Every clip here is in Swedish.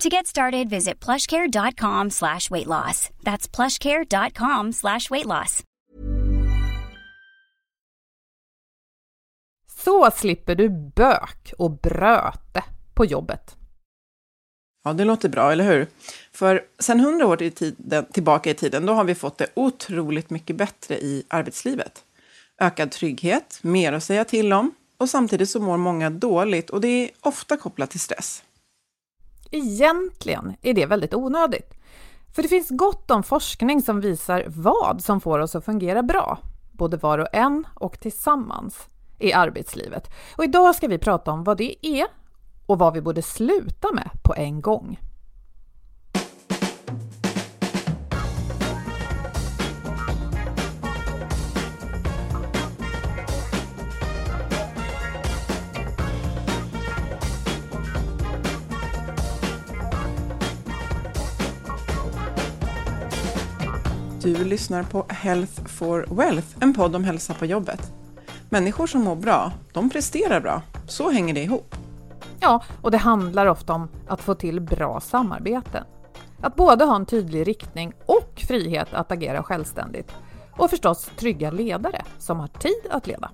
To get started, visit plushcare.com slash weight loss. That's plushcare.com slash weight loss. Så slipper du bök och bröte på jobbet. Ja, det låter bra, eller hur? För sen hundra år till tiden, tillbaka i tiden, då har vi fått det otroligt mycket bättre i arbetslivet. Ökad trygghet, mer att säga till om och samtidigt så mår många dåligt och det är ofta kopplat till stress. Egentligen är det väldigt onödigt. För det finns gott om forskning som visar vad som får oss att fungera bra, både var och en och tillsammans i arbetslivet. Och idag ska vi prata om vad det är och vad vi borde sluta med på en gång. Du lyssnar på Health for Wealth, en podd om hälsa på jobbet. Människor som mår bra, de presterar bra. Så hänger det ihop. Ja, och det handlar ofta om att få till bra samarbeten. Att både ha en tydlig riktning och frihet att agera självständigt. Och förstås trygga ledare som har tid att leda.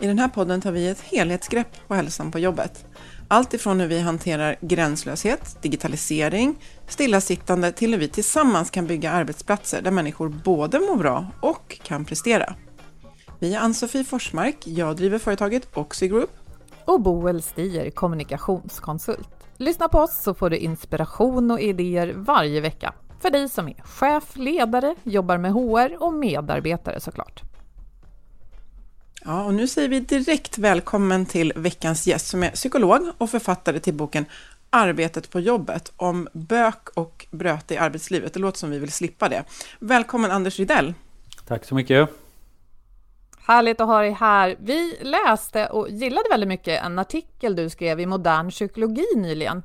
I den här podden tar vi ett helhetsgrepp på hälsan på jobbet. Allt ifrån hur vi hanterar gränslöshet, digitalisering, stillasittande till hur vi tillsammans kan bygga arbetsplatser där människor både mår bra och kan prestera. Vi är Ann-Sofie Forsmark, jag driver företaget Oxy Group. Och Boel Stier, kommunikationskonsult. Lyssna på oss så får du inspiration och idéer varje vecka. För dig som är chef, ledare, jobbar med HR och medarbetare såklart. Ja, och nu säger vi direkt välkommen till veckans gäst som är psykolog och författare till boken Arbetet på jobbet om bök och bröte i arbetslivet. Det låter som vi vill slippa det. Välkommen Anders Rydell. Tack så mycket. Härligt att ha dig här. Vi läste och gillade väldigt mycket en artikel du skrev i Modern psykologi nyligen.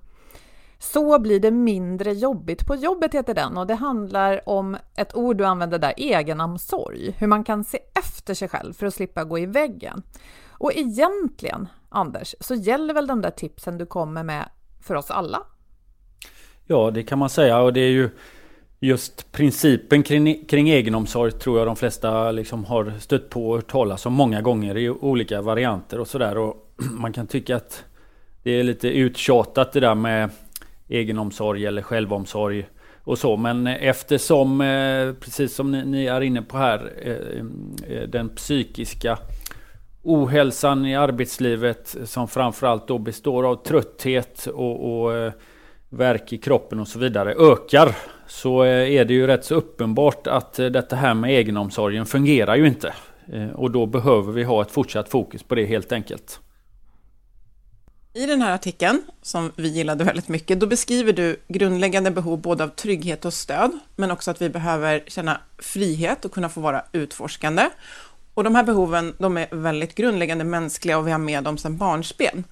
Så blir det mindre jobbigt på jobbet heter den och det handlar om ett ord du använder där, egenomsorg. Hur man kan se efter sig själv för att slippa gå i väggen. Och egentligen, Anders, så gäller väl de där tipsen du kommer med för oss alla? Ja, det kan man säga och det är ju just principen kring, kring egenomsorg tror jag de flesta liksom har stött på och hört talas om många gånger i olika varianter och sådär. Man kan tycka att det är lite uttjatat det där med egenomsorg eller självomsorg och så. Men eh, eftersom, eh, precis som ni är inne på här, eh, den psykiska ohälsan i arbetslivet som framförallt då består av trötthet och, och verk i kroppen och så vidare ökar. Så är det ju rätt så uppenbart att detta här med egenomsorgen fungerar ju inte. Och då behöver vi ha ett fortsatt fokus på det helt enkelt. I den här artikeln, som vi gillade väldigt mycket, då beskriver du grundläggande behov både av trygghet och stöd, men också att vi behöver känna frihet och kunna få vara utforskande. Och de här behoven, de är väldigt grundläggande mänskliga och vi har med dem sedan barnsben.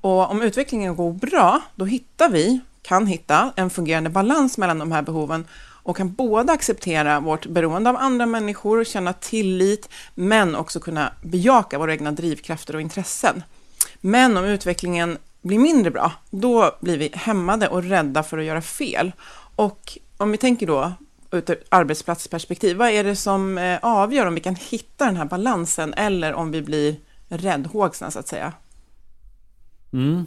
Och om utvecklingen går bra, då hittar vi, kan hitta, en fungerande balans mellan de här behoven och kan både acceptera vårt beroende av andra människor, känna tillit, men också kunna bejaka våra egna drivkrafter och intressen. Men om utvecklingen blir mindre bra, då blir vi hämmade och rädda för att göra fel. Och om vi tänker då ur ett arbetsplatsperspektiv, vad är det som eh, avgör om vi kan hitta den här balansen eller om vi blir räddhågsna så att säga? Mm.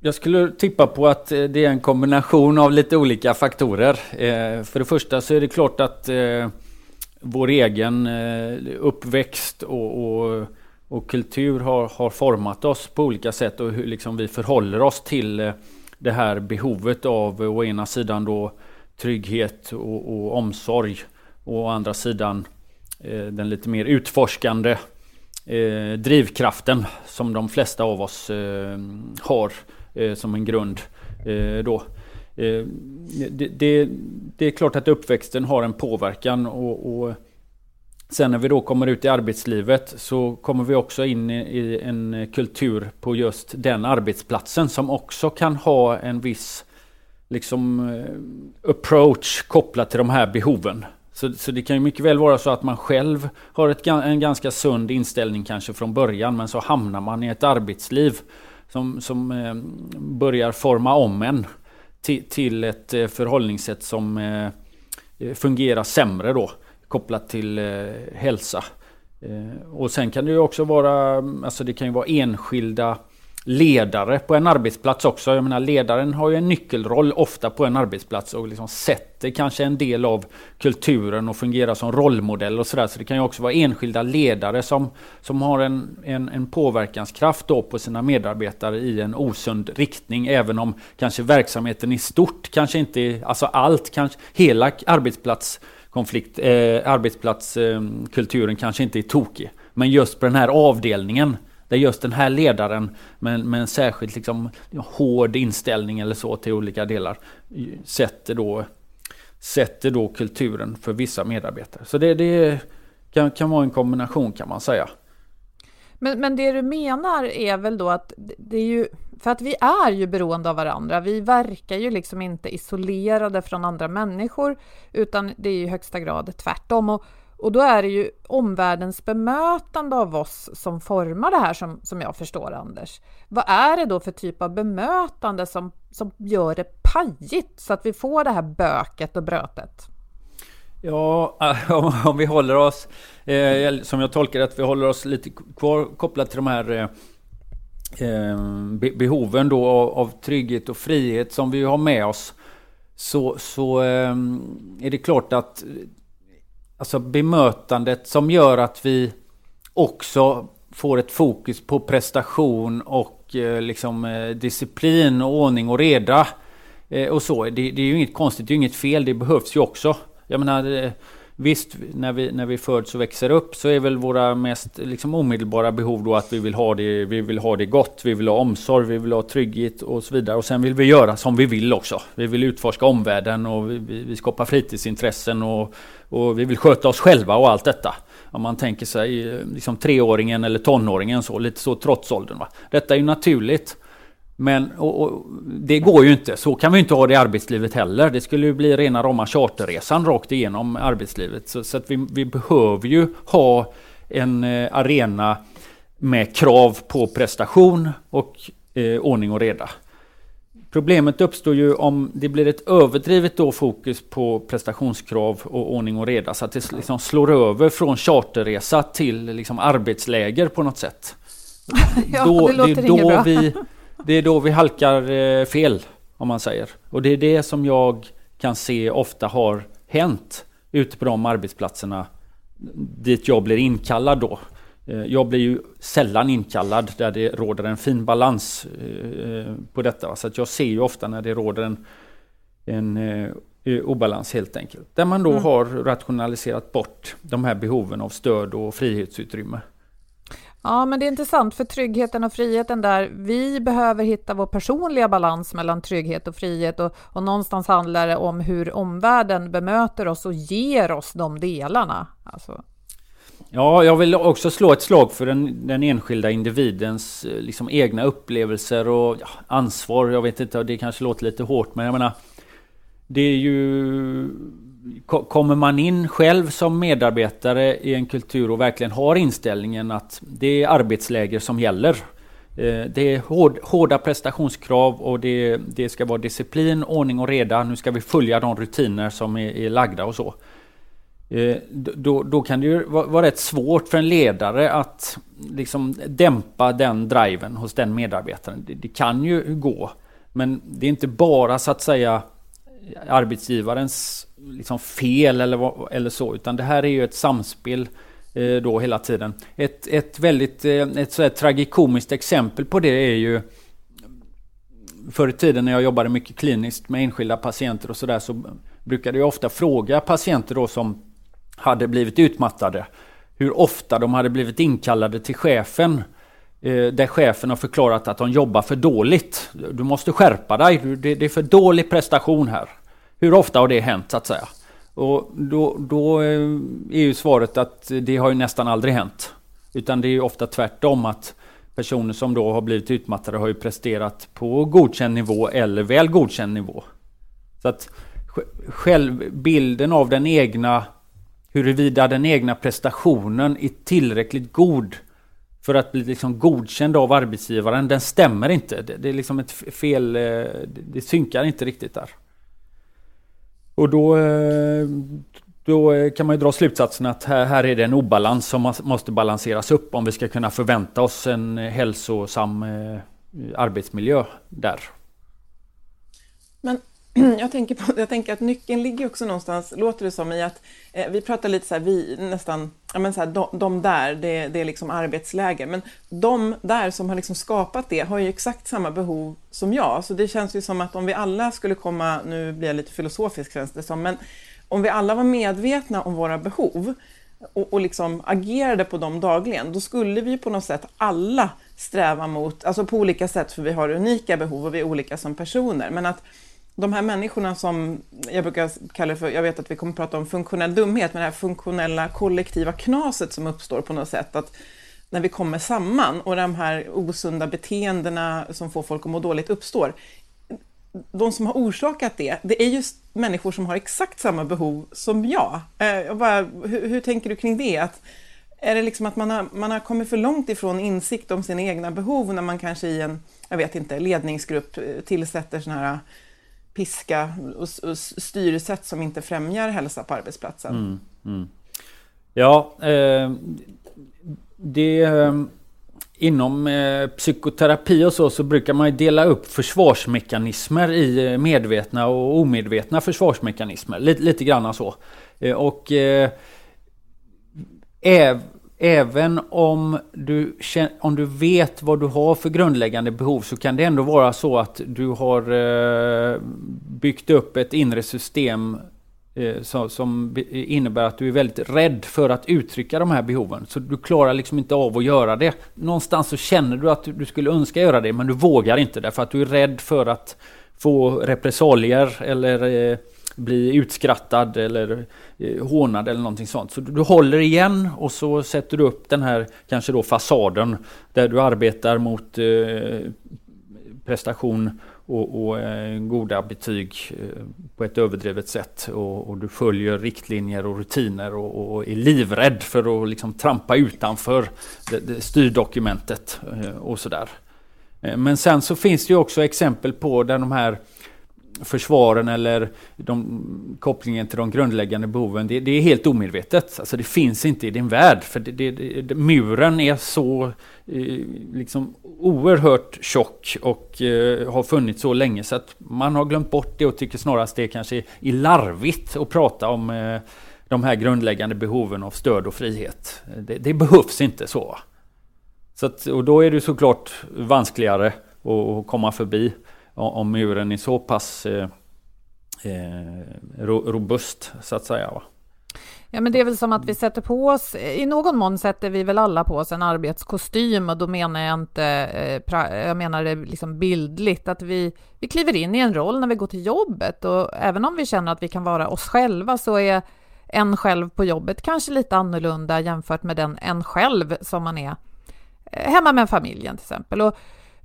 Jag skulle tippa på att eh, det är en kombination av lite olika faktorer. Eh, för det första så är det klart att vår egen uppväxt och, och, kultur har, har, format oss på olika sätt och hur liksom vi förhåller oss till eh, det här behovet av eh, å ena sidan då trygghet och, och omsorg och å andra sidan eh, den lite mer utforskande eh, drivkraften som de flesta av oss eh, har eh, som en grund. Eh, då. Eh, det, det, det, är klart att uppväxten har en påverkan och, och, sen när vi då kommer ut i arbetslivet så kommer vi också in i en kultur på just den arbetsplatsen som också kan ha en viss liksom eh, approach kopplat till de här behoven. Så, så det kan ju mycket väl vara så att man själv har ett, en ganska sund inställning kanske från början men så hamnar man i ett arbetsliv som, som eh, börjar forma om en till, till ett eh, förhållningssätt som fungerar sämre då kopplat till eh, hälsa. Eh, och sen kan det ju också vara, mm, alltså det kan ju vara enskilda ledare på en arbetsplats också. Jag menar ledaren har ju en nyckelroll ofta på en arbetsplats och liksom sätter kanske en del av kulturen och fungerar som rollmodell och sådär. Så det kan ju också vara enskilda ledare som, som har en, en, en påverkanskraft då på sina medarbetare i en osund riktning. Även om kanske verksamheten i stort kanske inte, alltså allt, kanske hela konflikt, eh, arbetsplatskulturen eh, kanske inte är tokig. Men just på den här avdelningen där just den här ledaren med, med en särskilt liksom, hård inställning eller så till olika delar sätter då, sätter då kulturen för vissa medarbetare. Så det, det kan, kan vara en kombination kan man säga. Men, men det du menar är väl då att det är ju för att vi är ju beroende av varandra. Vi verkar ju liksom inte isolerade från andra människor utan det är i högsta grad tvärtom. Och och då är det ju omvärldens bemötande av oss som formar det här som, som jag förstår Anders. Vad är det då för typ av bemötande som, som gör det pajigt så att vi får det här böket och brötet? Ja, om, om vi håller oss, eh, som jag tolkar att vi håller oss lite kvar kopplat till de här eh, eh behoven då av, av, trygghet och frihet som vi har med oss. Så, så eh, är det klart att alltså bemötandet som gör att vi också får ett fokus på prestation och eh, liksom eh, disciplin och ordning och reda. Eh, och så. Det, det, är ju inget konstigt, det är ju inget fel, det behövs ju också. Jag menar, eh, Visst, när vi, när vi föds och växer upp så är väl våra mest liksom, omedelbara behov då att vi vill, ha det, vi vill ha det gott, vi vill ha omsorg, vi vill ha trygghet och så vidare. Och sen vill vi göra som vi vill också. Vi vill utforska omvärlden och vi, vi skapar fritidsintressen och, och vi vill sköta oss själva och allt detta. Om man tänker sig eh, liksom treåringen eller tonåringen så, lite så trots åldern. Va? Detta är ju naturligt. Men och, och, det går ju inte. Så kan vi inte ha det i arbetslivet heller. Det skulle ju bli rena rama charterresan rakt igenom arbetslivet. Så, så att vi, vi behöver ju ha en eh, arena med krav på prestation och eh, ordning och reda. Problemet uppstår ju om det blir ett överdrivet då fokus på prestationskrav och ordning och reda så att det liksom slår över från charterresa till liksom arbetsläger på något sätt. ja, då, det låter det är då vi det är då vi halkar eh, fel, om man säger. Och det är det som jag kan se ofta har hänt ute på de arbetsplatserna dit jag blir inkallad då. Eh, jag blir ju sällan inkallad där det råder en fin balans eh, på detta. Så att jag ser ju ofta när det råder en, en obalans helt enkelt. Där man då mm. har rationaliserat bort de här behoven av stöd och frihetsutrymme. Ja, men det är intressant för tryggheten och friheten där. Vi behöver hitta vår personliga balans mellan trygghet och frihet och, och någonstans handlar det om hur omvärlden bemöter oss och ger oss de delarna. Alltså. Ja, jag vill också slå ett slag för den, den enskilda individens eh, liksom, egna upplevelser och ja, ansvar. Jag vet inte, det kanske låter lite hårt, men jag menar det är ju... Kommer man in själv som medarbetare i en kultur och verkligen har inställningen att det är arbetsläger som gäller. Eh, det är hård, hårda prestationskrav och det, det, ska vara disciplin, ordning och reda. Nu ska vi följa de rutiner som är, är lagda och så. Eh, då, då, kan det ju vara, vara rätt svårt för en ledare att liksom dämpa den driven hos den medarbetaren. Det, det kan ju gå. Men det är inte bara så att säga arbetsgivarens liksom fel eller, eller så, utan det här är ju ett samspel eh, då hela tiden. Ett, ett väldigt eh, ett så tragikomiskt exempel på det är ju Förr i tiden när jag jobbade mycket kliniskt med enskilda patienter och sådär så brukade jag ofta fråga patienter då som hade blivit utmattade hur ofta de hade blivit inkallade till chefen eh, där chefen har förklarat att de jobbar för dåligt. Du måste skärpa dig, det är för dålig prestation här. Hur ofta har det hänt så att säga? Och då, då eh, är ju svaret att det har ju nästan aldrig hänt. Utan det är ju ofta tvärtom att personer som då har blivit utmattade har ju presterat på godkänd nivå eller väl godkänd nivå. Så att självbilden av den egna, huruvida den egna prestationen är tillräckligt god för att bli liksom godkänd av arbetsgivaren, den stämmer inte. Det, det är liksom ett fel, eh, det synkar inte riktigt där. Och då, eh, då eh, kan man ju dra slutsatsen att här, här är det en obalans som måste balanseras upp om vi ska kunna förvänta oss en hälsosam eh, arbetsmiljö där. Jag tänker, på, jag tänker att nyckeln ligger också någonstans, låter det som, i att eh, vi pratar lite så här, vi nästan, ja men så här, de, de där, det, det är liksom arbetsläger, men de där som har liksom skapat det har ju exakt samma behov som jag, så det känns ju som att om vi alla skulle komma, nu blir jag lite filosofisk känns det som, men om vi alla var medvetna om våra behov och, och liksom agerade på dem dagligen, då skulle vi på något sätt alla sträva mot, alltså på olika sätt, för vi har unika behov och vi är olika som personer, men att de här människorna som jag brukar kalla för, jag vet att vi kommer att prata om funktionell dumhet, men det här funktionella kollektiva knaset som uppstår på något sätt, att när vi kommer samman och de här osunda beteendena som får folk att må dåligt uppstår, de som har orsakat det, det är just människor som har exakt samma behov som jag. Eh, jag bara, hur, hur, tänker du kring det? Att, är det liksom att man har, man har kommit för långt ifrån insikt om sina egna behov när man kanske i en, jag vet inte, ledningsgrupp eh, tillsätter sådana här piska och, och styrsätt som inte främjar hälsa på arbetsplatsen. Mm, mm. Ja, eh, det... Eh, inom eh, psykoterapi och så, så brukar man dela upp försvarsmekanismer i eh, medvetna och omedvetna försvarsmekanismer. Lite, lite grann så. Eh, och eh, äv, Även om du, om du vet vad du har för grundläggande behov så kan det ändå vara så att du har eh, byggt upp ett inre system eh, som innebär att du är väldigt rädd för att uttrycka de här behoven. Så du klarar liksom inte av att göra det. Någonstans så känner du att du skulle önska göra det men du vågar inte därför att du är rädd för att få repressalier eller eh, bli utskrattad eller eh, hånad eller någonting sånt. Så du, du, håller igen och så sätter du upp den här kanske då fasaden där du arbetar mot eh, prestation och, och eh, goda betyg eh, på ett överdrivet sätt. Och, och, du följer riktlinjer och rutiner och, och är livrädd för att liksom trampa utanför det, det styrdokumentet eh, och sådär. Eh, men sen så finns det ju också exempel på där de här försvaren eller de, kopplingen till de grundläggande behoven, det, det, är helt omedvetet. Alltså det finns inte i din värld. För det, det, muren är så eh, liksom oerhört tjock och eh, har funnits så länge så att man har glömt bort det och tycker snarast det kanske är larvigt att prata om eh, de här grundläggande behoven av stöd och frihet. Det, det behövs inte så. så att, och då är det såklart vanskligare att komma förbi om muren är så pass eh, eh robust så att säga. Va? Ja, men det är väl som att vi sätter på oss, i någon mån sätter vi väl alla på oss en arbetskostym och då menar jag inte, eh, jag menar det liksom bildligt, att vi, vi kliver in i en roll när vi går till jobbet och även om vi känner att vi kan vara oss själva så är en själv på jobbet kanske lite annorlunda jämfört med den en själv som man är eh, hemma med familjen till exempel. Och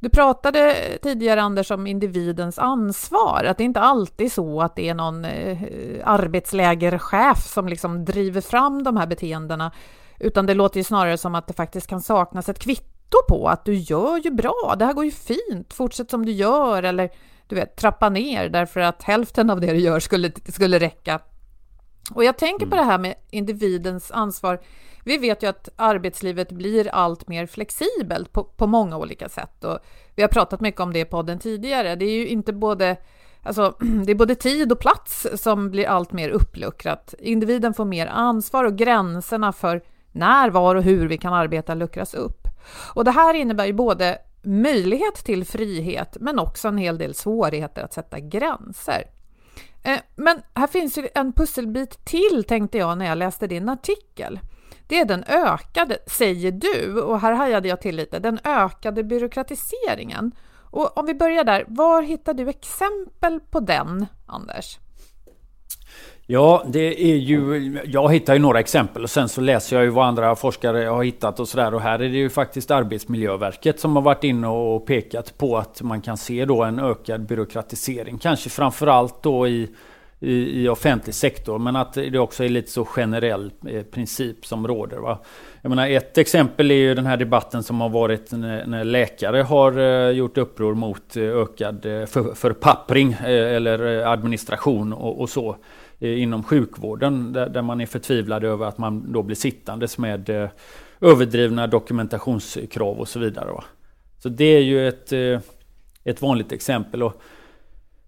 du pratade tidigare Anders om individens ansvar, att det inte alltid är så att det är någon eh, arbetslägerchef som liksom driver fram de här beteendena, utan det låter ju snarare som att det faktiskt kan saknas ett kvitto på att du gör ju bra, det här går ju fint, fortsätt som du gör. Eller du vet, trappa ner därför att hälften av det du gör skulle, skulle räcka. Och jag tänker på mm. det här med individens ansvar. Vi vet ju att arbetslivet blir allt mer flexibelt på, på många olika sätt och vi har pratat mycket om det i podden tidigare. Det är ju inte både Alltså, det är både tid och plats som blir allt mer uppluckrat. Individen får mer ansvar och gränserna för när, var och hur vi kan arbeta luckras upp. Och det här innebär ju både möjlighet till frihet men också en hel del svårigheter att sätta gränser. Eh, men här finns ju en pusselbit till tänkte jag när jag läste din artikel. Det är den ökade, säger du, och här hajade jag till lite, den ökade byråkratiseringen. Och om vi börjar där, var hittar du exempel på den, Anders? Ja, det är ju... Jag hittar ju några exempel och sen så läser jag ju vad andra forskare har hittat och sådär. Och här är det ju faktiskt Arbetsmiljöverket som har varit inne och pekat på att man kan se då en ökad byråkratisering. Kanske framförallt då i, i, i offentlig sektor men att det också är lite så generell eh, princip som råder. Va? Jag menar, ett exempel är ju den här debatten som har varit när, när läkare har eh, gjort uppror mot eh, ökad eh, för, förpappring eller administration och, och så inom sjukvården där, man är förtvivlad över att man då blir sittandes med eh, överdrivna dokumentationskrav och så vidare. Så det är ju ett, eh, ett vanligt exempel. Och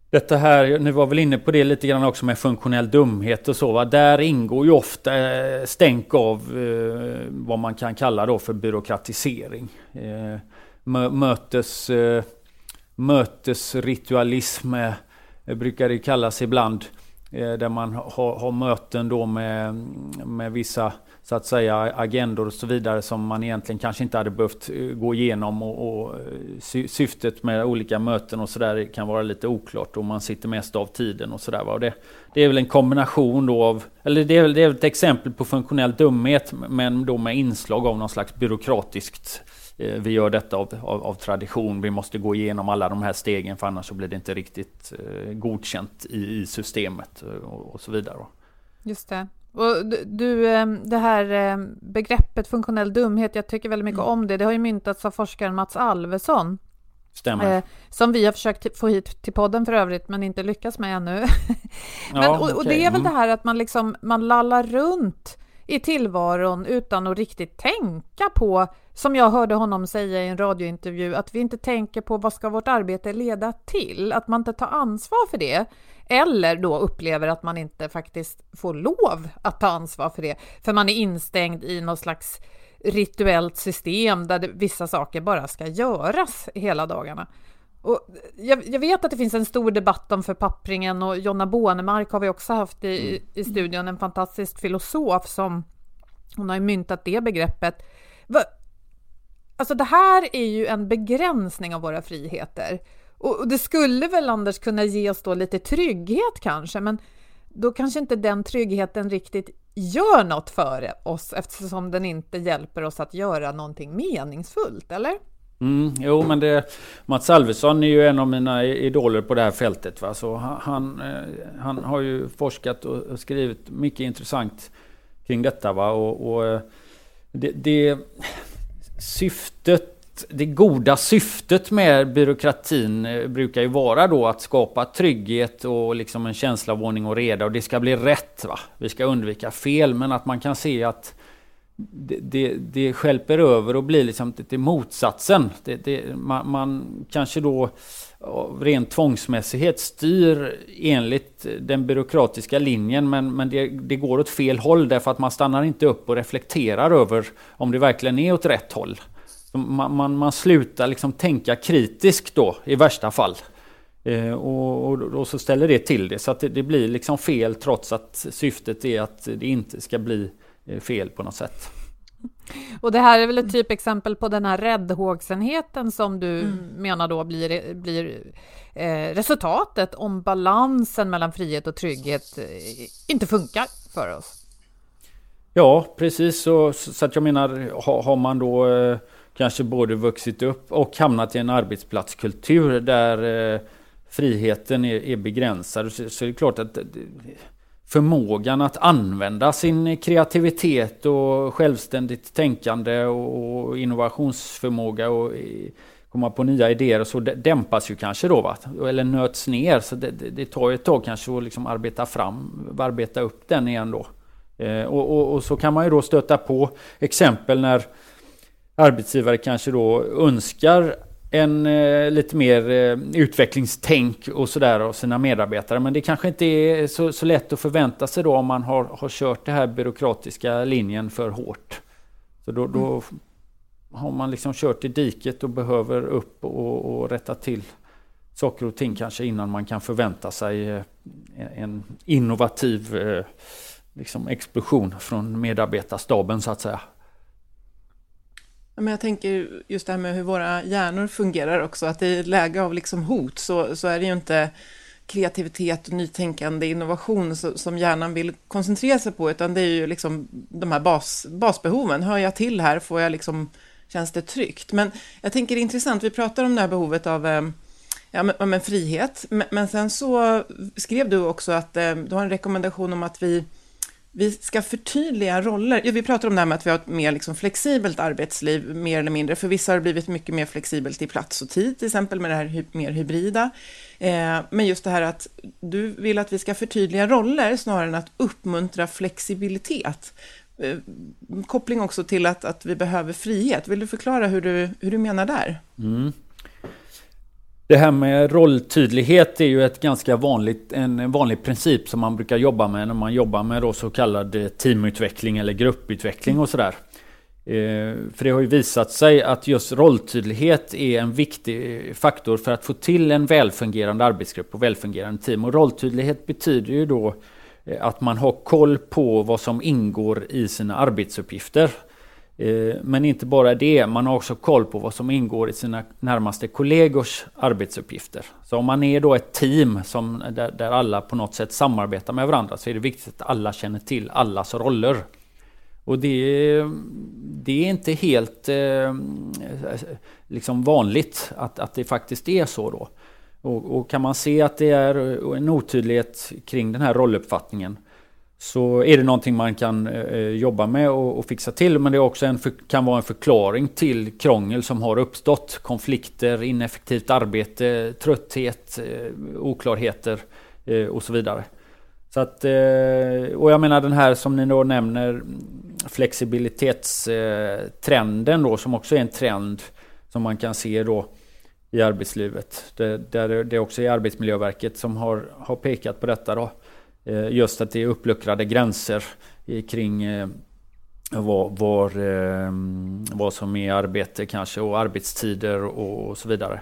detta här, ni var väl inne på det lite grann också med funktionell dumhet och så. Va? Där ingår ju ofta eh, stänk av eh, vad man kan kalla då för byråkratisering. Eh, mötes, eh, mötesritualism eh, brukar det kallas ibland. Eh, där man har, har, möten då med, med vissa så att säga agendor och så vidare som man egentligen kanske inte hade behövt eh, gå igenom och, och eh, syftet med olika möten och sådär kan vara lite oklart och man sitter mest av tiden och sådär. Det, det är väl en kombination då av, eller det är, det är ett exempel på funktionell dumhet men då med inslag av någon slags byråkratiskt Eh, vi gör detta av, av, av, tradition. Vi måste gå igenom alla de här stegen för annars så blir det inte riktigt eh, godkänt i, i systemet eh, och, och, så vidare. Just det. Och du, ehm, det här ehm, begreppet funktionell dumhet, jag tycker väldigt mycket mm. om det. Det har ju myntats av forskaren Mats Alvesson. Stämmer. som vi har försökt få hit till podden för övrigt, men inte lyckats med ännu. men, ja, och, och, det är väl mm. det här att man liksom, man lallar runt i tillvaron utan att riktigt tänka på, som jag hörde honom säga i en radiointervju, att vi inte tänker på vad ska vårt arbete leda till, att man inte tar ansvar för det, eller då upplever att man inte faktiskt får lov att ta ansvar för det, för man är instängd i något slags rituellt system där det, vissa saker bara ska göras hela dagarna. Och jag, jag, vet att det finns en stor debatt om förpappringen och Jonna Bånemark har vi också haft i, i studion, en fantastisk filosof som hon har myntat det begreppet. Alltså det här är ju en begränsning av våra friheter. Och det skulle väl Anders kunna ge oss då lite trygghet kanske, men då kanske inte den tryggheten riktigt gör något för oss eftersom den inte hjälper oss att göra någonting meningsfullt, eller? Mm, jo men det, Mats Alvesson är ju en av mina idoler på det här fältet. Va? Så han, eh, han har ju forskat och skrivit mycket intressant kring detta. Va? Och, och eh, det, det, syftet, det goda syftet med byråkratin eh, brukar ju vara då att skapa trygghet och liksom en känsla av ordning och reda. Och det ska bli rätt. Va? Vi ska undvika fel. Men att man kan se att det, det, det skälper över och blir liksom till motsatsen. Det, det, man, man, kanske då av ren tvångsmässighet styr enligt den byråkratiska linjen men, men det, det, går åt fel håll därför att man stannar inte upp och reflekterar över om det verkligen är åt rätt håll. Man, man, man slutar liksom tänka kritiskt då i värsta fall. Eh, och, och, och, så ställer det till det så att det, det blir liksom fel trots att syftet är att det inte ska bli eh, fel på något sätt. Och det här är väl ett typexempel på den här räddhågsenheten som du mm. menar då blir, blir eh, resultatet om balansen mellan frihet och trygghet eh, inte funkar för oss. Ja, precis. Så, så att jag menar, har, har man då eh, kanske både vuxit upp och hamnat i en arbetsplatskultur där eh, friheten är, är begränsad. Så, så är det klart att förmågan att använda sin kreativitet och självständigt tänkande och innovationsförmåga och eh, komma på nya idéer och så dämpas ju kanske då va? Eller nöts ner. Så det, det tar ett tag kanske att liksom arbeta fram, arbeta upp den igen då. Eh, och, och, och, så kan man ju då stöta på exempel när arbetsgivare kanske då önskar en eh, lite mer eh, utvecklingstänk och sådär av sina medarbetare. Men det kanske inte är så, så lätt att förvänta sig då om man har, har kört den här byråkratiska linjen för hårt. Så då, då mm. har man liksom kört i diket och behöver upp och, och rätta till saker och ting kanske innan man kan förvänta sig eh, en innovativ eh, liksom explosion från medarbetarstaben så att säga. Men jag tänker just det här med hur våra hjärnor fungerar också, att i läge av liksom hot så, så är det ju inte kreativitet, nytänkande, innovation som hjärnan vill koncentrera sig på, utan det är ju liksom de här bas, basbehoven. Hör jag till här? Får jag liksom, känns det tryggt? Men jag tänker det är intressant, vi pratar om det här behovet av eh, ja, men, men frihet, men, men, sen så skrev du också att eh, du har en rekommendation om att vi vi ska förtydliga roller. Ja, vi pratar om det här med att vi har ett mer liksom flexibelt arbetsliv, mer eller mindre. För vissa har det blivit mycket mer flexibelt i plats och tid, till exempel med det här mer hybrida. Eh, men just det här att du vill att vi ska förtydliga roller snarare än att uppmuntra flexibilitet. Eh, koppling också till att, att vi behöver frihet. Vill du förklara hur du, hur du menar där? Mm. Det här med rolltydlighet är ju ett ganska vanligt, en vanlig princip som man brukar jobba med när man jobbar med då så kallad eh, teamutveckling eller grupputveckling och sådär. Eh, för det har ju visat sig att just rolltydlighet är en viktig eh, faktor för att få till en välfungerande arbetsgrupp och välfungerande team. Och rolltydlighet betyder ju då att man har koll på vad som ingår i sina arbetsuppgifter. Eh, men inte bara det, man har också koll på vad som ingår i sina närmaste kollegors arbetsuppgifter. Så om man är då ett team som, där, där alla på något sätt samarbetar med varandra så är det viktigt att alla känner till allas roller. Och det, det är inte helt eh, liksom vanligt att, att det faktiskt är så då. Och, och, kan man se att det är en otydlighet kring den här rolluppfattningen så är det någonting man kan eh, eh, jobba med och, och, fixa till. Men det är också en för, kan vara en förklaring till krångel som har uppstått. Konflikter, ineffektivt arbete, trötthet, eh, oklarheter eh, och så vidare. Så att, eh, och jag menar den här som ni då nämner flexibilitetstrenden då som också är en trend som man kan se då i arbetslivet. Det, där det också är Arbetsmiljöverket som har, har pekat på detta då. Eh, just att det är uppluckrade gränser kring eh, var, var, eh, vad som är arbete kanske och arbetstider och så vidare.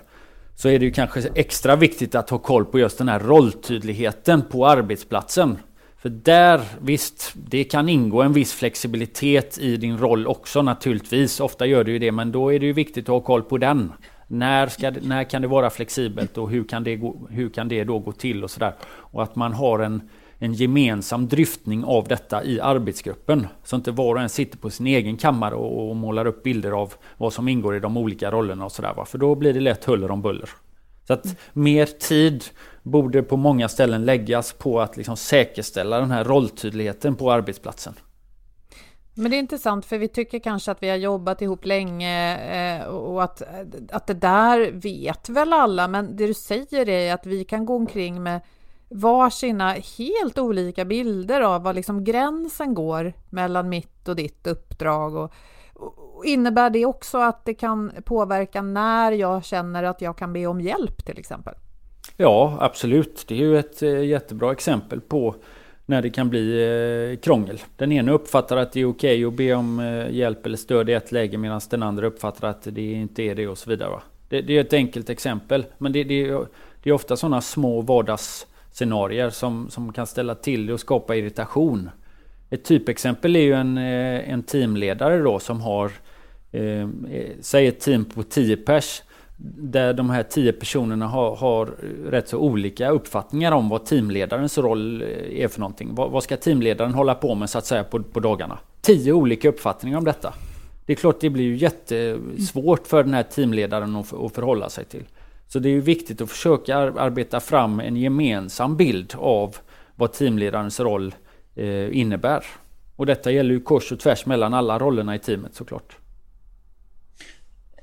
Så är det ju kanske extra viktigt att ha koll på just den här rolltydligheten på arbetsplatsen. För där, visst, det kan ingå en viss flexibilitet i din roll också naturligtvis. Ofta gör det ju det, men då är det ju viktigt att ha koll på den. När, ska, när kan det vara flexibelt och hur kan det, gå, hur kan det då gå till och sådär. Och att man har en, en gemensam dryftning av detta i arbetsgruppen. Så inte var och en sitter på sin egen kammare och, och målar upp bilder av vad som ingår i de olika rollerna och sådär. För då blir det lätt huller om buller. Så att mer tid borde på många ställen läggas på att liksom säkerställa den här rolltydligheten på arbetsplatsen. Men det är intressant för vi tycker kanske att vi har jobbat ihop länge eh, och att, att det där vet väl alla men det du säger är att vi kan gå omkring med varsina helt olika bilder av var liksom gränsen går mellan mitt och ditt uppdrag. Och, och innebär det också att det kan påverka när jag känner att jag kan be om hjälp till exempel? Ja, absolut. Det är ju ett eh, jättebra exempel på när det kan bli eh, krångel. Den ena uppfattar att det är okej att be om eh, hjälp eller stöd i ett läge medan den andra uppfattar att det inte är det och så vidare. Det, det är ett enkelt exempel. Men det, det, det är ofta sådana små vardags scenarier som, som kan ställa till det och skapa irritation. Ett typexempel är ju en, eh, en teamledare då som har, eh, eh säg ett team på 10 pers, där de här 10 personerna har, har rätt så olika uppfattningar om vad teamledarens roll eh, är för någonting. Vad, vad ska teamledaren hålla på med så att säga på, på dagarna? 10 olika uppfattningar om detta. Det är klart det blir ju jättesvårt för den här teamledaren att, att förhålla sig till. Så det är ju viktigt att försöka arbeta fram en gemensam bild av vad teamledarens roll eh, innebär. Och detta gäller ju kors och tvärs mellan alla rollerna i teamet såklart.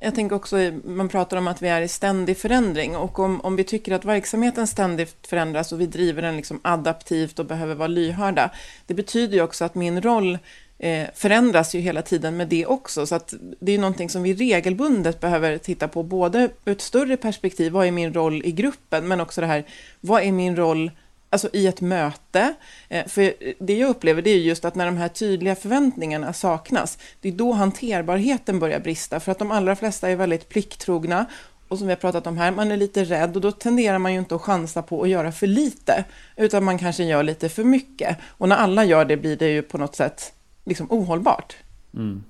Jag tänker också, man pratar om att vi är i ständig förändring och om, om vi tycker att verksamheten ständigt förändras och vi driver den liksom adaptivt och behöver vara lyhörda, det betyder ju också att min roll eh, Eh, förändras ju hela tiden med det också, så att det är någonting som vi regelbundet behöver titta på, både ur ett större perspektiv, vad är min roll i gruppen, men också det här, vad är min roll alltså i ett möte. Eh, för det jag upplever det är just att när de här tydliga förväntningarna saknas, det är då hanterbarheten börjar brista, för att de allra flesta är väldigt plikttrogna och som vi har pratat om här, man är lite rädd och då tenderar man ju inte att chansa på att göra för lite, utan man kanske gör lite för mycket. Och när alla gör det blir det ju på något sätt liksom ohållbart. Mm.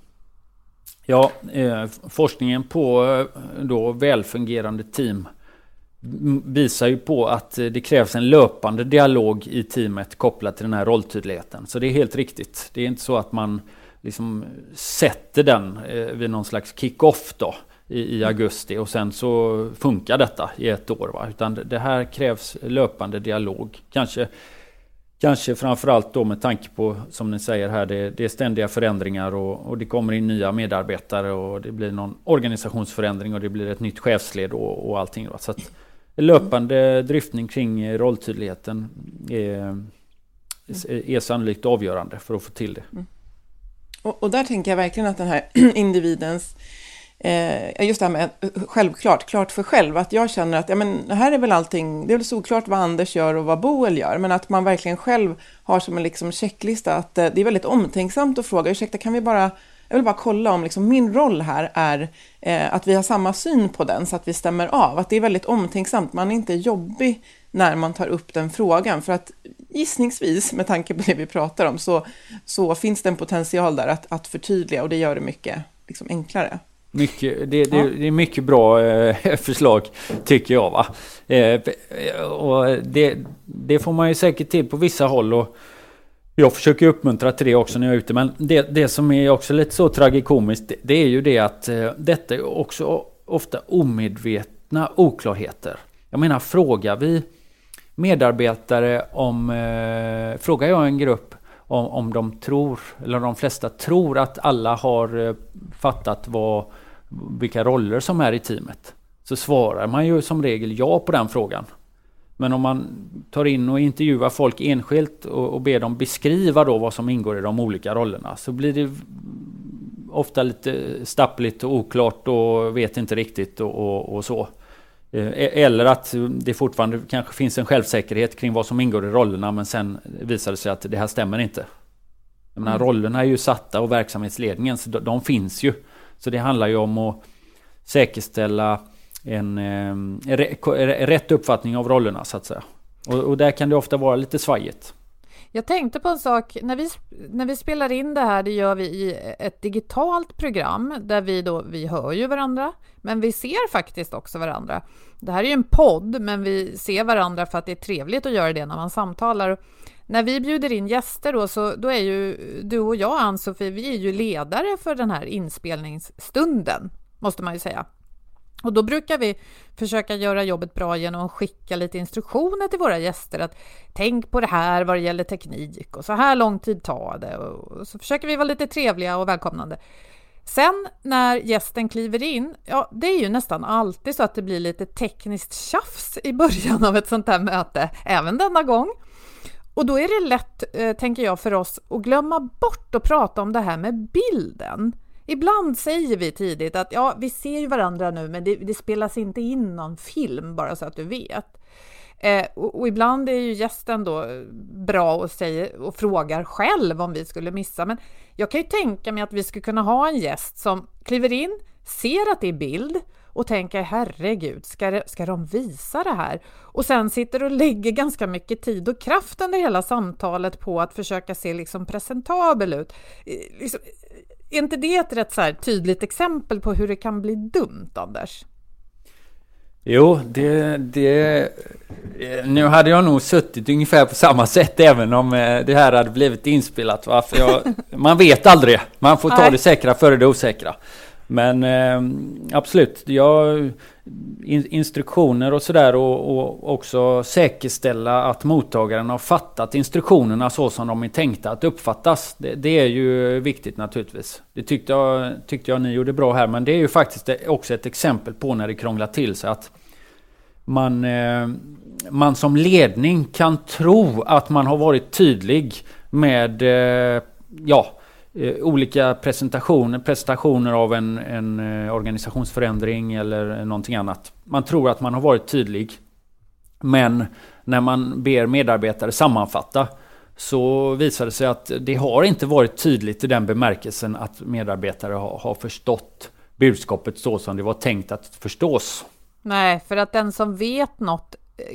Ja, eh, forskningen på eh, då välfungerande team visar ju på att eh, det krävs en löpande dialog i teamet kopplat till den här rolltydligheten. Så det är helt riktigt. Det är inte så att man liksom sätter den eh, vid någon slags kick-off då i, i, augusti och sen så funkar detta i ett år. Va? Utan det här krävs löpande dialog. Kanske, kanske framförallt då med tanke på, som ni säger här, det, det är ständiga förändringar och, och, det kommer in nya medarbetare och det blir någon organisationsförändring och det blir ett nytt chefsled och, och allting. Då. Så att, löpande driftning kring rolltydligheten är, är sannolikt avgörande för att få till det. Mm. Och, och, där tänker jag verkligen att den här individens Eh, just det här med eh, självklart, klart för själv, att jag känner att ja, men, här är väl allting, det är väl såklart vad Anders gör och vad Boel gör, men att man verkligen själv har som en liksom checklista att eh, det är väldigt omtänksamt att fråga, ursäkta, kan vi bara jag vill bara kolla om liksom min roll här är eh, att vi har samma syn på den så att vi stämmer av. Att det är väldigt omtänksamt, man är inte jobbig när man tar upp den frågan. För att gissningsvis, med tanke på det vi pratar om, så, så finns det en potential där att, att förtydliga och det gör det mycket liksom, enklare. Mycket, det, det, ja. det, är mycket bra eh, förslag tycker jag. Va? Eh, och det, det, får man ju säkert till på vissa håll. Och, jag försöker uppmuntra till det också när jag är ute. Men det, som är också lite så tragikomiskt. Det, är ju det att eh, detta är också ofta omedvetna oklarheter. Jag menar frågar vi medarbetare om... Eh, frågar jag en grupp om, om de tror, eller de flesta tror att alla har eh, fattat vad, vilka roller som är i teamet. Så svarar man ju som regel ja på den frågan. Men om man tar in och intervjuar folk enskilt och, och ber dem beskriva då vad som ingår i de olika rollerna så blir det ofta lite stappligt och oklart och vet inte riktigt och, och, och så. Eh, e-, eller att det fortfarande kanske finns en självsäkerhet kring vad som ingår i rollerna men sen visar det sig att det här stämmer inte. Jag menar, mm. rollerna är ju satta och verksamhetsledningen, så de, de finns ju. Så det handlar ju om att säkerställa en, en eh, rätt uppfattning av rollerna så att säga. Och, och, där kan det ofta vara lite svajigt. Jag tänkte på en sak, när vi, när vi spelar in det här, det gör vi i ett digitalt program där vi då, vi hör ju varandra, men vi ser faktiskt också varandra. Det här är ju en podd, men vi ser varandra för att det är trevligt att göra det när man samtalar. När vi bjuder in gäster då, så då är ju du och jag, Ann-Sofie, vi är ju ledare för den här inspelningsstunden, måste man ju säga. Och då brukar vi försöka göra jobbet bra genom att skicka lite instruktioner till våra gäster att tänk på det här vad det gäller teknik och så här lång tid tar det och så försöker vi vara lite trevliga och välkomnande. Sen när gästen kliver in, ja det är ju nästan alltid så att det blir lite tekniskt tjafs i början av ett sånt här möte, även denna gång. Och då är det lätt, eh, tänker jag, för oss att glömma bort att prata om det här med bilden. Ibland säger vi tidigt att ja, vi ser ju varandra nu, men det, det spelas inte in någon film, bara så att du vet. Eh, och, och, ibland är ju gästen då bra och, säger, och frågar själv om vi skulle missa. Men jag kan ju tänka mig att vi skulle kunna ha en gäst som kliver in, ser att det är bild och tänker herregud, ska, det, ska de visa det här? Och sen sitter och lägger ganska mycket tid och kraft under hela samtalet på att försöka se liksom presentabel ut. Eh, liksom, är inte det ett rätt så tydligt exempel på hur det kan bli dumt, Anders? Jo, det, det... Nu hade jag nog suttit ungefär på samma sätt även om eh, det här hade blivit inspelat. Va? Jag, man vet aldrig. Man får ta det säkra före det osäkra. Men eh, absolut, jag, instruktioner och sådär och, och, också säkerställa att mottagaren har fattat instruktionerna så som de är tänkta att uppfattas. Det, det, är ju viktigt naturligtvis. Det tyckte jag, tyckte jag ni gjorde bra här men det är ju faktiskt också ett exempel på när det krånglar till sig att man, eh, man som ledning kan tro att man har varit tydlig med eh, ja, Eh, olika presentationer, presentationer av en, en eh, organisationsförändring eller eh, någonting annat. Man tror att man har varit tydlig. Men när man ber medarbetare sammanfatta så visar det sig att det har inte varit tydligt i den bemärkelsen att medarbetare har, har förstått budskapet så som det var tänkt att förstås. Nej, för att den som vet något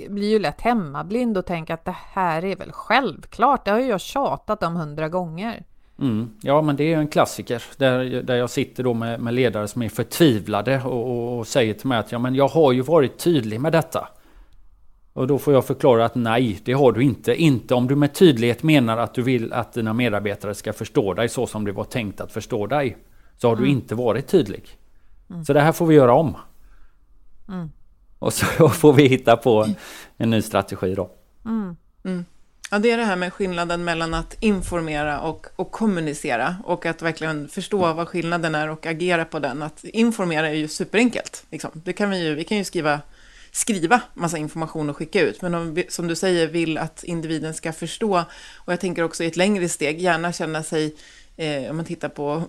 blir ju lätt hemmablind och tänker att det här är väl självklart. Det har ju jag tjatat om hundra gånger. Mm. Ja men det är en klassiker där, där jag sitter då med, med ledare som är förtvivlade och, och, och, säger till mig att ja, men jag har ju varit tydlig med detta. Och då får jag förklara att nej, det har du inte. Inte om du med tydlighet menar att du vill att dina medarbetare ska förstå dig så som det var tänkt att förstå dig. Så har mm. du inte varit tydlig. Mm. Så det här får vi göra om. Mm. Och så får vi hitta på en ny strategi då. Mm. Mm. Ja, det är det här med skillnaden mellan att informera och, och kommunicera och att verkligen förstå vad skillnaden är och agera på den. Att informera är ju superenkelt. Liksom. Det kan vi, ju, vi kan ju skriva, skriva massa information och skicka ut, men om vi, som du säger vill att individen ska förstå och jag tänker också i ett längre steg gärna känna sig Eh, om man tittar på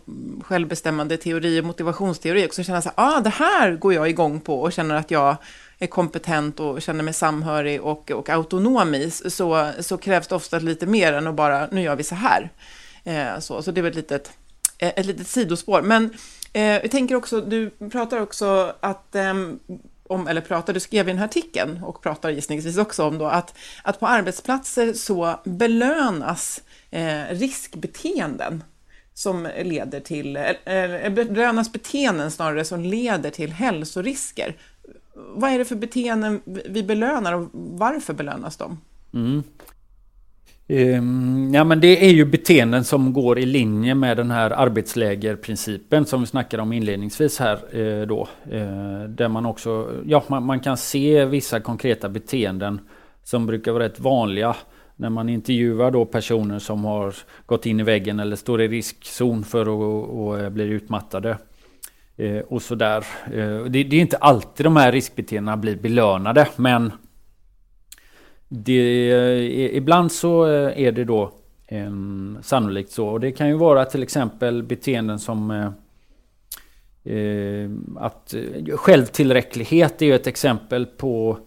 självbestämmande teori och motivationsteori, också känna så här, ah, det här går jag igång på och känner att jag är kompetent och känner mig samhörig och, och autonom i, så, så krävs det ofta lite mer än att bara, nu gör vi så här. Eh, så, så det är väl ett litet, eh, ett litet sidospår. Men eh, jag tänker också, du pratar också att eh, om, eller pratar, du skrev i den här artikeln och pratar gissningsvis också om då att, att på arbetsplatser så belönas eh, riskbeteenden som leder till, eller belönas beteenden snarare som leder till hälsorisker vad är det för beteenden vi belönar och varför belönas de? Mm. Um, ja men det är ju beteenden som går i linje med den här arbetslägerprincipen som vi snackade om inledningsvis här uh, då. Uh, där man också, ja man, man, kan se vissa konkreta beteenden som brukar vara rätt vanliga när man intervjuar då personer som har gått in i väggen eller står i riskzon för att och, och eh, blir utmattade. Eh, och sådär. Eh, det, det, är inte alltid de här riskbeteendena blir belönade men det, eh, ibland så eh, är det då sannolikt så. Och det kan ju vara till exempel beteenden som eh, eh att eh, självtillräcklighet är ju ett exempel på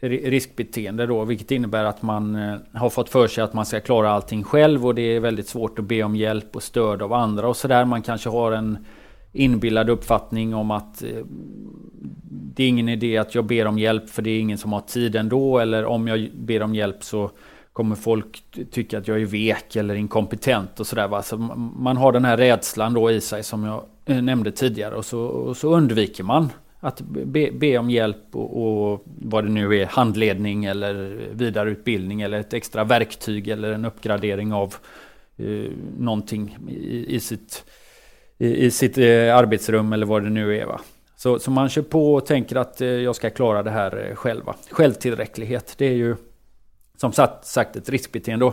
riskbeteende då, vilket innebär att man har fått för sig att man ska klara allting själv och det är väldigt svårt att be om hjälp och stöd av andra och sådär. Man kanske har en inbillad uppfattning om att eh, det är ingen idé att jag ber om hjälp för det är ingen som har tid ändå. Eller om jag ber om hjälp så kommer folk tycka att jag är vek eller inkompetent och sådär. Så man har den här rädslan då i sig som jag eh, nämnde tidigare och så, och så undviker man att be, be om hjälp och, och, vad det nu är, handledning eller vidareutbildning eller ett extra verktyg eller en uppgradering av eh, någonting i, i sitt i, i sitt eh, arbetsrum eller vad det nu är. Va? Så, så man kör på och tänker att eh, jag ska klara det här eh, själva. Självtillräcklighet, det är ju som sagt, sagt ett riskbeteende.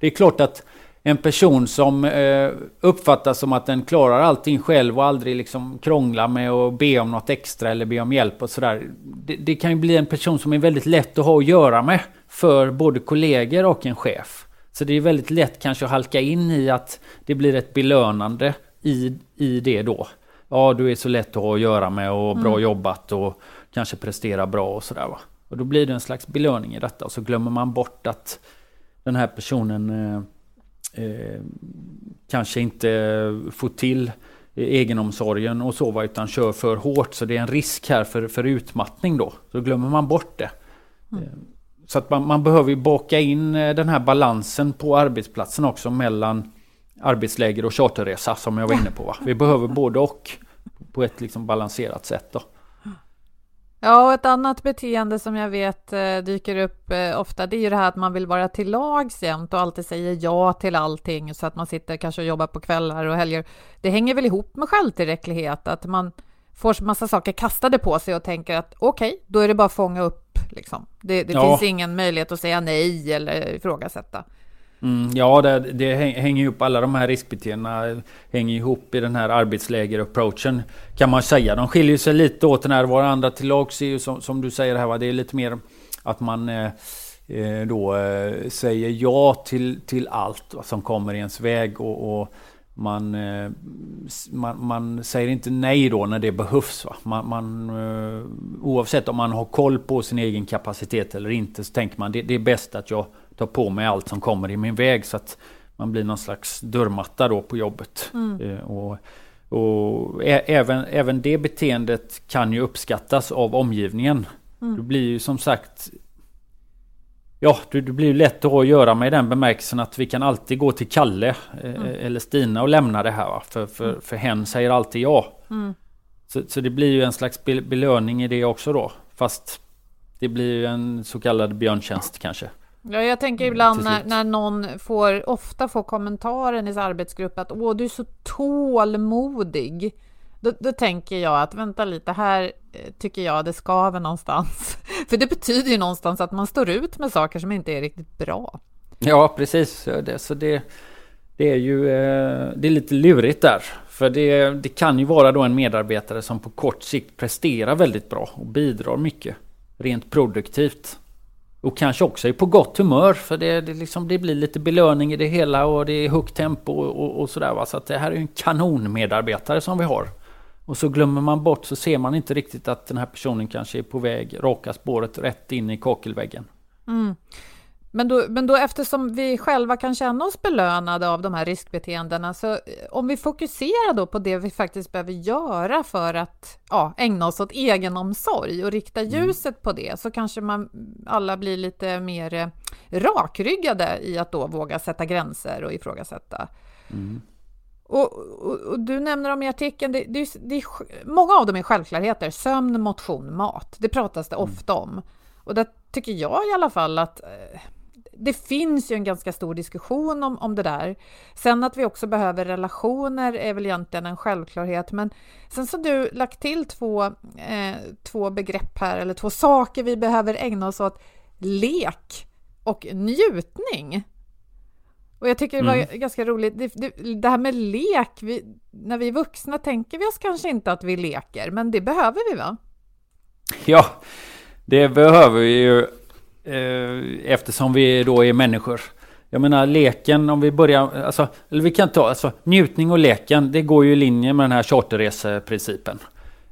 Det är klart att en person som eh, uppfattas som att den klarar allting själv och aldrig liksom krånglar med att be om något extra eller be om hjälp och sådär. Det, det, kan ju bli en person som är väldigt lätt att ha att göra med för både kollegor och en chef. Så det är väldigt lätt kanske att halka in i att det blir ett belönande i, i det då. Ja, du är så lätt att ha att göra med och bra mm. jobbat och kanske prestera bra och sådär va. Och då blir det en slags belöning i detta och så glömmer man bort att den här personen eh, eh, kanske inte får till egenomsorgen och så utan kör för hårt så det är en risk här för, för utmattning då. Så glömmer man bort det. Mm. Eh, så att man, man behöver ju baka in eh, den här balansen på arbetsplatsen också mellan arbetsläger och charterresa som jag var inne på. Va? Vi behöver både och på ett liksom balanserat sätt. Då. Ja, och ett annat beteende som jag vet eh, dyker upp eh, ofta, det är ju det här att man vill vara till lags jämt och alltid säger ja till allting så att man sitter kanske och jobbar på kvällar och helger. Det hänger väl ihop med självtillräcklighet, att man får massa saker kastade på sig och tänker att okej, okay, då är det bara att fånga upp liksom. Det, det ja. finns ingen möjlighet att säga nej eller ifrågasätta. Mm, ja, det, det hänger ihop. Alla de här riskbeteendena hänger ihop i den här arbetsläger-approachen. Kan man säga. De skiljer sig lite åt när varandra till lags är ju som, som, du säger här. Va? Det är lite mer att man eh, eh då eh, säger ja till, till allt som kommer i ens väg. och, och man, eh, man, man, säger inte nej då när det behövs. Va? Man, man, eh, oavsett om man har koll på sin egen kapacitet eller inte så tänker man det, det är bäst att jag tar på mig allt som kommer i min väg så att man blir någon slags dörrmatta då på jobbet. Mm. Eh, och, och även, även det beteendet kan ju uppskattas av omgivningen. Mm. Det blir ju som sagt Ja, det, det blir lätt att ha att göra med i den bemärkelsen att vi kan alltid gå till Kalle eh, mm. eller Stina och lämna det här. Va? För, för, mm. för hen säger alltid ja. Mm. Så, så det blir ju en slags belöning i det också då. Fast det blir ju en så kallad björntjänst kanske. Ja, jag tänker mm, ibland när, när någon får, ofta får kommentaren i sin arbetsgrupp att åh, du är så tålmodig. Då, då, tänker jag att vänta lite, här eh, tycker jag det skaver någonstans. För det betyder ju någonstans att man står ut med saker som inte är riktigt bra. Ja, precis. Det, så det, det är ju eh, det är lite lurigt där. För det, det kan ju vara då en medarbetare som på kort sikt presterar väldigt bra och bidrar mycket rent produktivt. Och kanske också är på gott humör för det, det, liksom, det blir lite belöning i det hela och det är högt tempo och, och, sådär. sådär. Så att det här är en kanonmedarbetare som vi har. Och så glömmer man bort så ser man inte riktigt att den här personen kanske är på väg raka spåret rätt in i kakelväggen. Mm. Men då, men då eftersom vi själva kan känna oss belönade av de här riskbeteendena, så eh, om vi fokuserar då på det vi faktiskt behöver göra för att ja, ägna oss åt egenomsorg och rikta mm. ljuset mm. på det, så kanske man alla blir lite mer eh, rakryggade i att då våga sätta gränser och ifrågasätta. Mm. Och, och, och, du nämner dem i artikeln, det, det, det, många av dem är självklarheter. Sömn, motion, mat. Det pratas det mm. ofta om. Och där tycker jag i alla fall att eh, det finns ju en ganska stor diskussion om, om det där. Sen att vi också behöver relationer är väl egentligen en självklarhet, men sen så har du lagt till två, eh, två begrepp här, eller två saker vi behöver ägna oss åt. Lek och njutning. Och jag tycker det var mm. ganska roligt, det, det, det, här med lek, vi, när vi är vuxna tänker vi oss kanske inte att vi leker, men det behöver vi va? Ja, det behöver vi ju eh, eftersom vi då är människor. Jag menar leken, om vi börjar, alltså, eller vi kan ta, alltså njutning och leken, det går ju i linje med den här charterreseprincipen.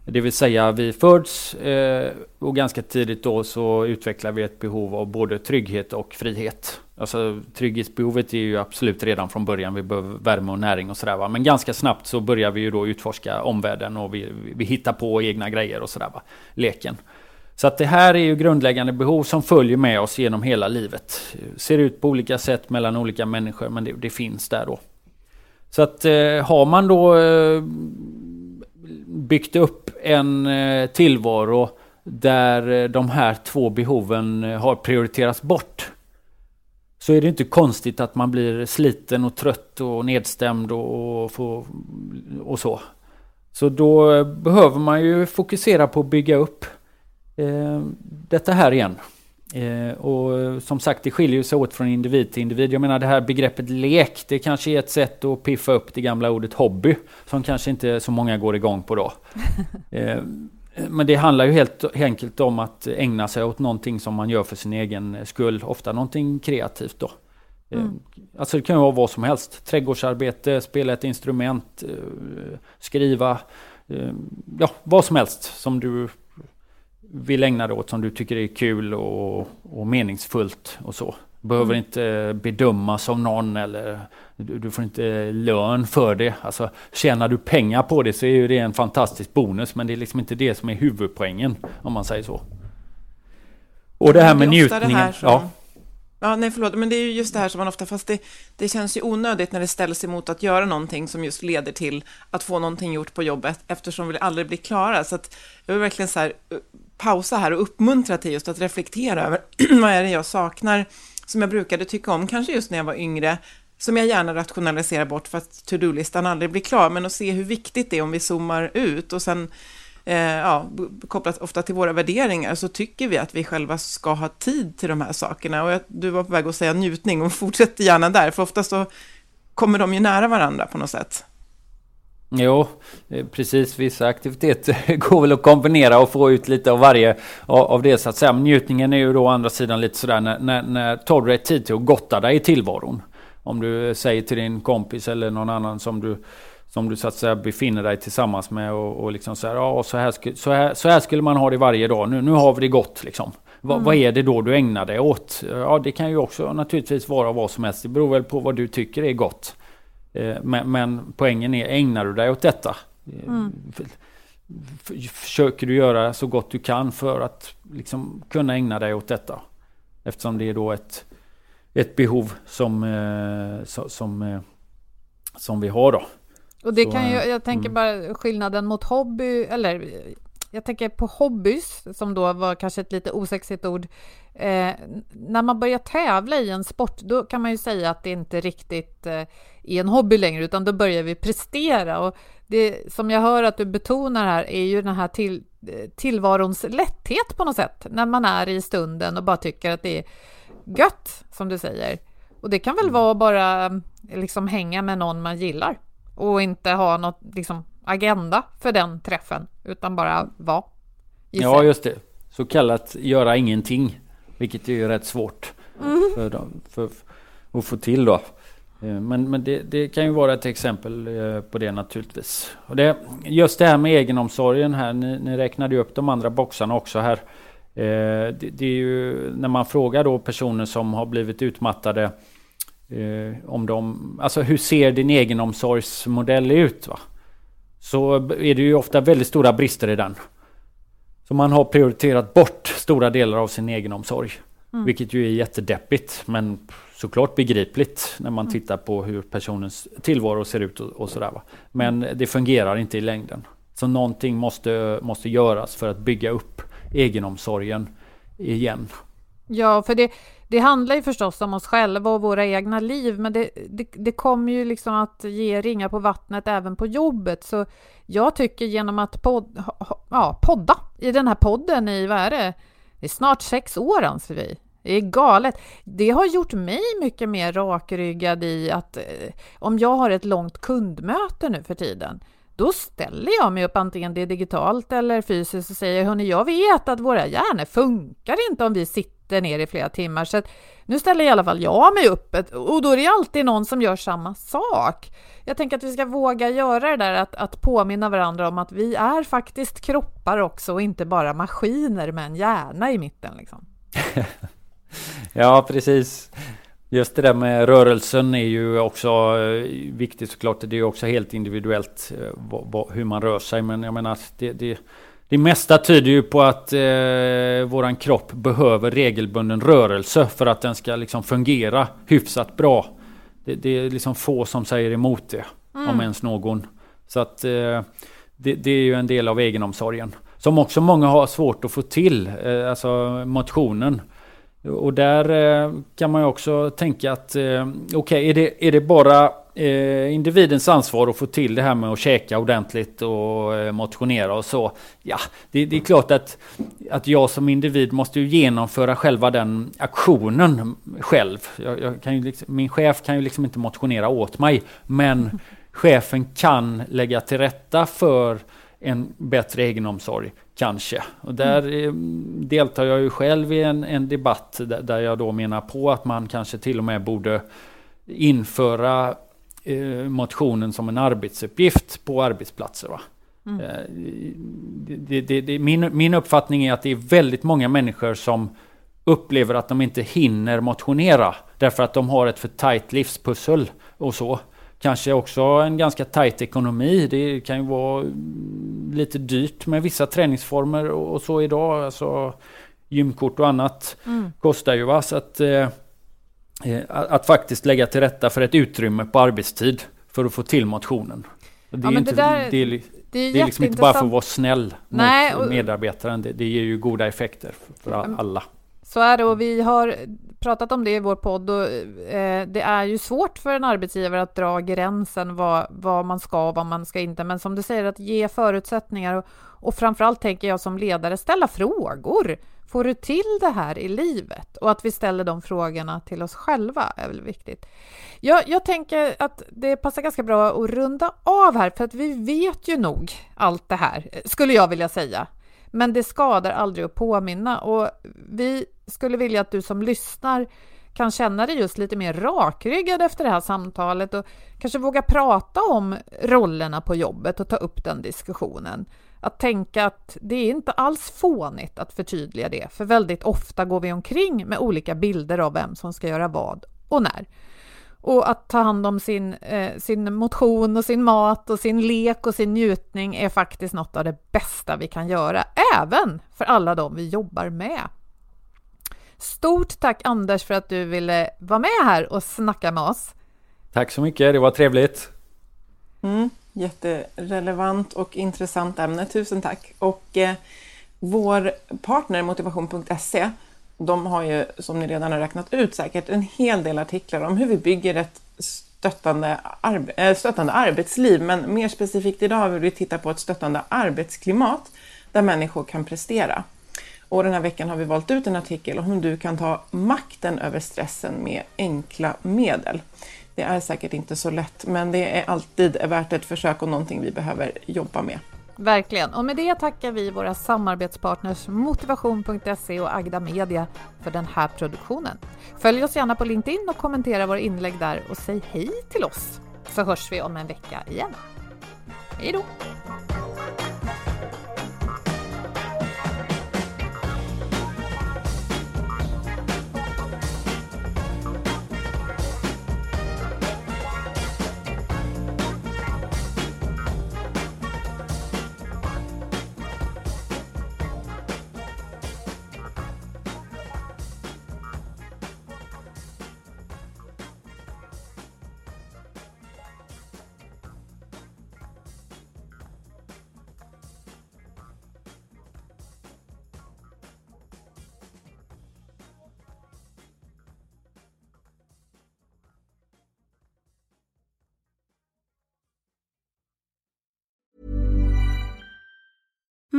Det vill säga vi föds eh, och ganska tidigt då så utvecklar vi ett behov av både trygghet och frihet. Alltså trygghetsbehovet är ju absolut redan från början. Vi behöver värme och näring och sådär. Va? Men ganska snabbt så börjar vi ju då utforska omvärlden och vi, vi hittar på egna grejer och sådär. Va? Leken. Så att det här är ju grundläggande behov som följer med oss genom hela livet. Ser ut på olika sätt mellan olika människor men det, det finns där då. Så att eh, har man då eh, byggt upp en eh, tillvaro där eh, de här två behoven eh, har prioriterats bort. Så är det inte konstigt att man blir sliten och trött och nedstämd och, och, och så. Så då eh, behöver man ju fokusera på att bygga upp detta här igen. Eh, och som sagt, det skiljer sig åt från individ till individ. Jag menar det här begreppet lek, det kanske är ett sätt att piffa upp det gamla ordet hobby, som kanske inte så många går igång på då. Eh, men det handlar ju helt enkelt om att ägna sig åt någonting som man gör för sin egen skull, ofta någonting kreativt då. Eh, mm. Alltså det kan ju vara vad som helst. Trädgårdsarbete, spela ett instrument, eh, skriva, eh, ja vad som helst som du vill ägna dig åt som du tycker är kul och, och meningsfullt och så. Behöver mm. inte bedömas av någon eller du, du, får inte lön för det. Alltså tjänar du pengar på det så är ju det en fantastisk bonus men det är liksom inte det som är huvudpoängen om man säger så. Och det här med njutningen. Som... Ja. Ja, nej förlåt, men det är ju just det här som man ofta, fast det, det känns ju onödigt när det ställs emot att göra någonting som just leder till att få någonting gjort på jobbet, eftersom vi aldrig blir klara. Så att jag vill verkligen så här, pausa här och uppmuntra till just att reflektera över vad är det jag saknar som jag brukade tycka om, kanske just när jag var yngre, som jag gärna rationaliserar bort för att to-do-listan aldrig blir klar, men att se hur viktigt det är om vi zoomar ut och sen eh, ja, kopplat ofta till våra värderingar, så tycker vi att vi själva ska ha tid till de här sakerna. Och jag, du var på väg att säga njutning och fortsätter gärna där, för ofta så kommer de ju nära varandra på något sätt. Jo, eh, precis. Vissa aktiviteter går väl att kombinera och få ut lite av varje av det så att säga. Men njutningen är ju då å andra sidan lite sådär när, när, när tar du dig tid till att gotta dig i tillvaron. Om du säger till din kompis eller någon annan som du som du så att säga befinner dig tillsammans med och, och liksom så här, ja, så här, så, här, så här skulle man ha det varje dag. Nu, nu har vi det gott liksom. Va, mm. Vad är det då du ägnar dig åt? Ja, det kan ju också naturligtvis vara vad som helst. Det beror väl på vad du tycker är gott. Eh, men, men poängen är, ägnar du dig åt detta? Mm. Försöker du göra så gott du kan för att liksom kunna ägna dig åt detta? Eftersom det är då ett, ett behov som, eh, som, eh, som vi har då. Och det så, kan ju, jag tänker mm. bara skillnaden mot hobby, eller jag tänker på hobbys, som då var kanske ett lite osexigt ord. Eh, när man börjar tävla i en sport, då kan man ju säga att det inte riktigt eh, är en hobby längre, utan då börjar vi prestera. Och det som jag hör att du betonar här är ju den här till, eh, tillvarons lätthet på något sätt, när man är i stunden och bara tycker att det är gött, som du säger. Och det kan väl mm. vara bara liksom hänga med någon man gillar och inte ha något liksom agenda för den träffen, utan bara vara. Ja, just det. Så kallat göra ingenting, vilket är ju rätt svårt mm. för, dem, för, att få till då. Eh, men, men det, det, kan ju vara ett exempel eh, på det naturligtvis. Och det, just det här med egenomsorgen här, ni, ni räknade ju upp de andra boxarna också här. Eh, det, det, är ju när man frågar då personer som har blivit utmattade om de, alltså hur ser din egenomsorgsmodell ut? Va? Så är det ju ofta väldigt stora brister i den. Så man har prioriterat bort stora delar av sin egen omsorg. Mm. Vilket ju är jättedeppigt men såklart begripligt när man mm. tittar på hur personens tillvaro ser ut och, och sådär. Va? Men mm. det fungerar inte i längden. Så någonting måste, måste göras för att bygga upp egenomsorgen igen. Ja, för det, det handlar ju förstås om oss själva och våra egna liv, men det, det, det kommer ju liksom att ge ringar på vattnet även på jobbet. Så jag tycker genom att pod, ja, podda i den här podden i, vad är det, det är snart sex år anser vi. Det är galet. Det har gjort mig mycket mer rakryggad i att eh, om jag har ett långt kundmöte nu för tiden, då ställer jag mig upp antingen det är digitalt eller fysiskt och säger hörni, jag vet att våra hjärnor funkar inte om vi sitter ner i flera timmar, så nu ställer i alla fall jag mig upp och då är det alltid någon som gör samma sak. Jag tänker att vi ska våga göra det där att, att påminna varandra om att vi är faktiskt kroppar också och inte bara maskiner med en hjärna i mitten. Liksom. ja, precis. Just det där med rörelsen är ju också eh, viktigt såklart. Det är ju också helt individuellt eh, hur man rör sig. Men jag menar det, det, det mesta tyder ju på att eh, våran kropp behöver regelbunden rörelse för att den ska liksom fungera hyfsat bra. Det, det är liksom få som säger emot det, mm. om ens någon. Så att eh, det, det, är ju en del av egenomsorgen. Som också många har svårt att få till, eh, alltså motionen. Och där eh, kan man ju också tänka att eh, okej, okay, är, det, är det bara eh, individens ansvar att få till det här med att käka ordentligt och motionera och så. Ja, det, det, är klart att, att jag som individ måste ju genomföra själva den aktionen själv. Jag, jag kan ju liksom, min chef kan ju liksom inte motionera åt mig, men chefen kan lägga till rätta för en bättre egenomsorg Kanske. Och där mm. deltar jag ju själv i en, en debatt där, jag då menar på att man kanske till och med borde införa eh, motionen som en arbetsuppgift på arbetsplatser. Va? Mm. Eh, det, det, det, min, min uppfattning är att det är väldigt många människor som upplever att de inte hinner motionera därför att de har ett för tajt livspussel och så. Kanske också en ganska tajt ekonomi. Det kan ju vara lite dyrt med vissa träningsformer och så idag. Alltså gymkort och annat mm. kostar ju va. Så att, eh, att, att, faktiskt lägga till rätta för ett utrymme på arbetstid för att få till motionen. Det, ja, inte, det, där, det, är, Det är liksom inte bara för att vara snäll Nej, mot och- medarbetaren. Det, det ger ju goda effekter för, för all- alla. Så är det och vi har pratat om det i vår podd och eh, det är ju svårt för en arbetsgivare att dra gränsen vad, vad man ska och vad man ska inte. Men som du säger, att ge förutsättningar och, och framförallt tänker jag som ledare ställa frågor. Får du till det här i livet? Och att vi ställer de frågorna till oss själva är väl viktigt. Jag, jag tänker att det passar ganska bra att runda av här för att vi vet ju nog allt det här, skulle jag vilja säga. Men det skadar aldrig att påminna och vi skulle vilja att du som lyssnar kan känna dig just lite mer rakryggad efter det här samtalet och kanske våga prata om rollerna på jobbet och ta upp den diskussionen. Att tänka att det är inte alls fånigt att förtydliga det, för väldigt ofta går vi omkring med olika bilder av vem som ska göra vad och när. Och att ta hand om sin, eh, sin motion och sin mat och sin lek och sin njutning är faktiskt något av det bästa vi kan göra, även för alla de vi jobbar med. Stort tack Anders för att du ville vara med här och snacka med oss. Tack så mycket, det var trevligt. Mm, jätterelevant och intressant ämne. Tusen tack. Och eh, vår partner motivation.se, de har ju som ni redan har räknat ut säkert en hel del artiklar om hur vi bygger ett stöttande, arbe eh, stöttande arbetsliv. Men mer specifikt idag vill vi titta på ett stöttande arbetsklimat där människor kan prestera. Och den här veckan har vi valt ut en artikel om hur du kan ta makten över stressen med enkla medel. Det är säkert inte så lätt, men det är alltid värt ett försök och någonting vi behöver jobba med. Verkligen. Och med det tackar vi våra samarbetspartners motivation.se och Agda Media för den här produktionen. Följ oss gärna på LinkedIn och kommentera våra inlägg där och säg hej till oss. Så hörs vi om en vecka igen. Hej då!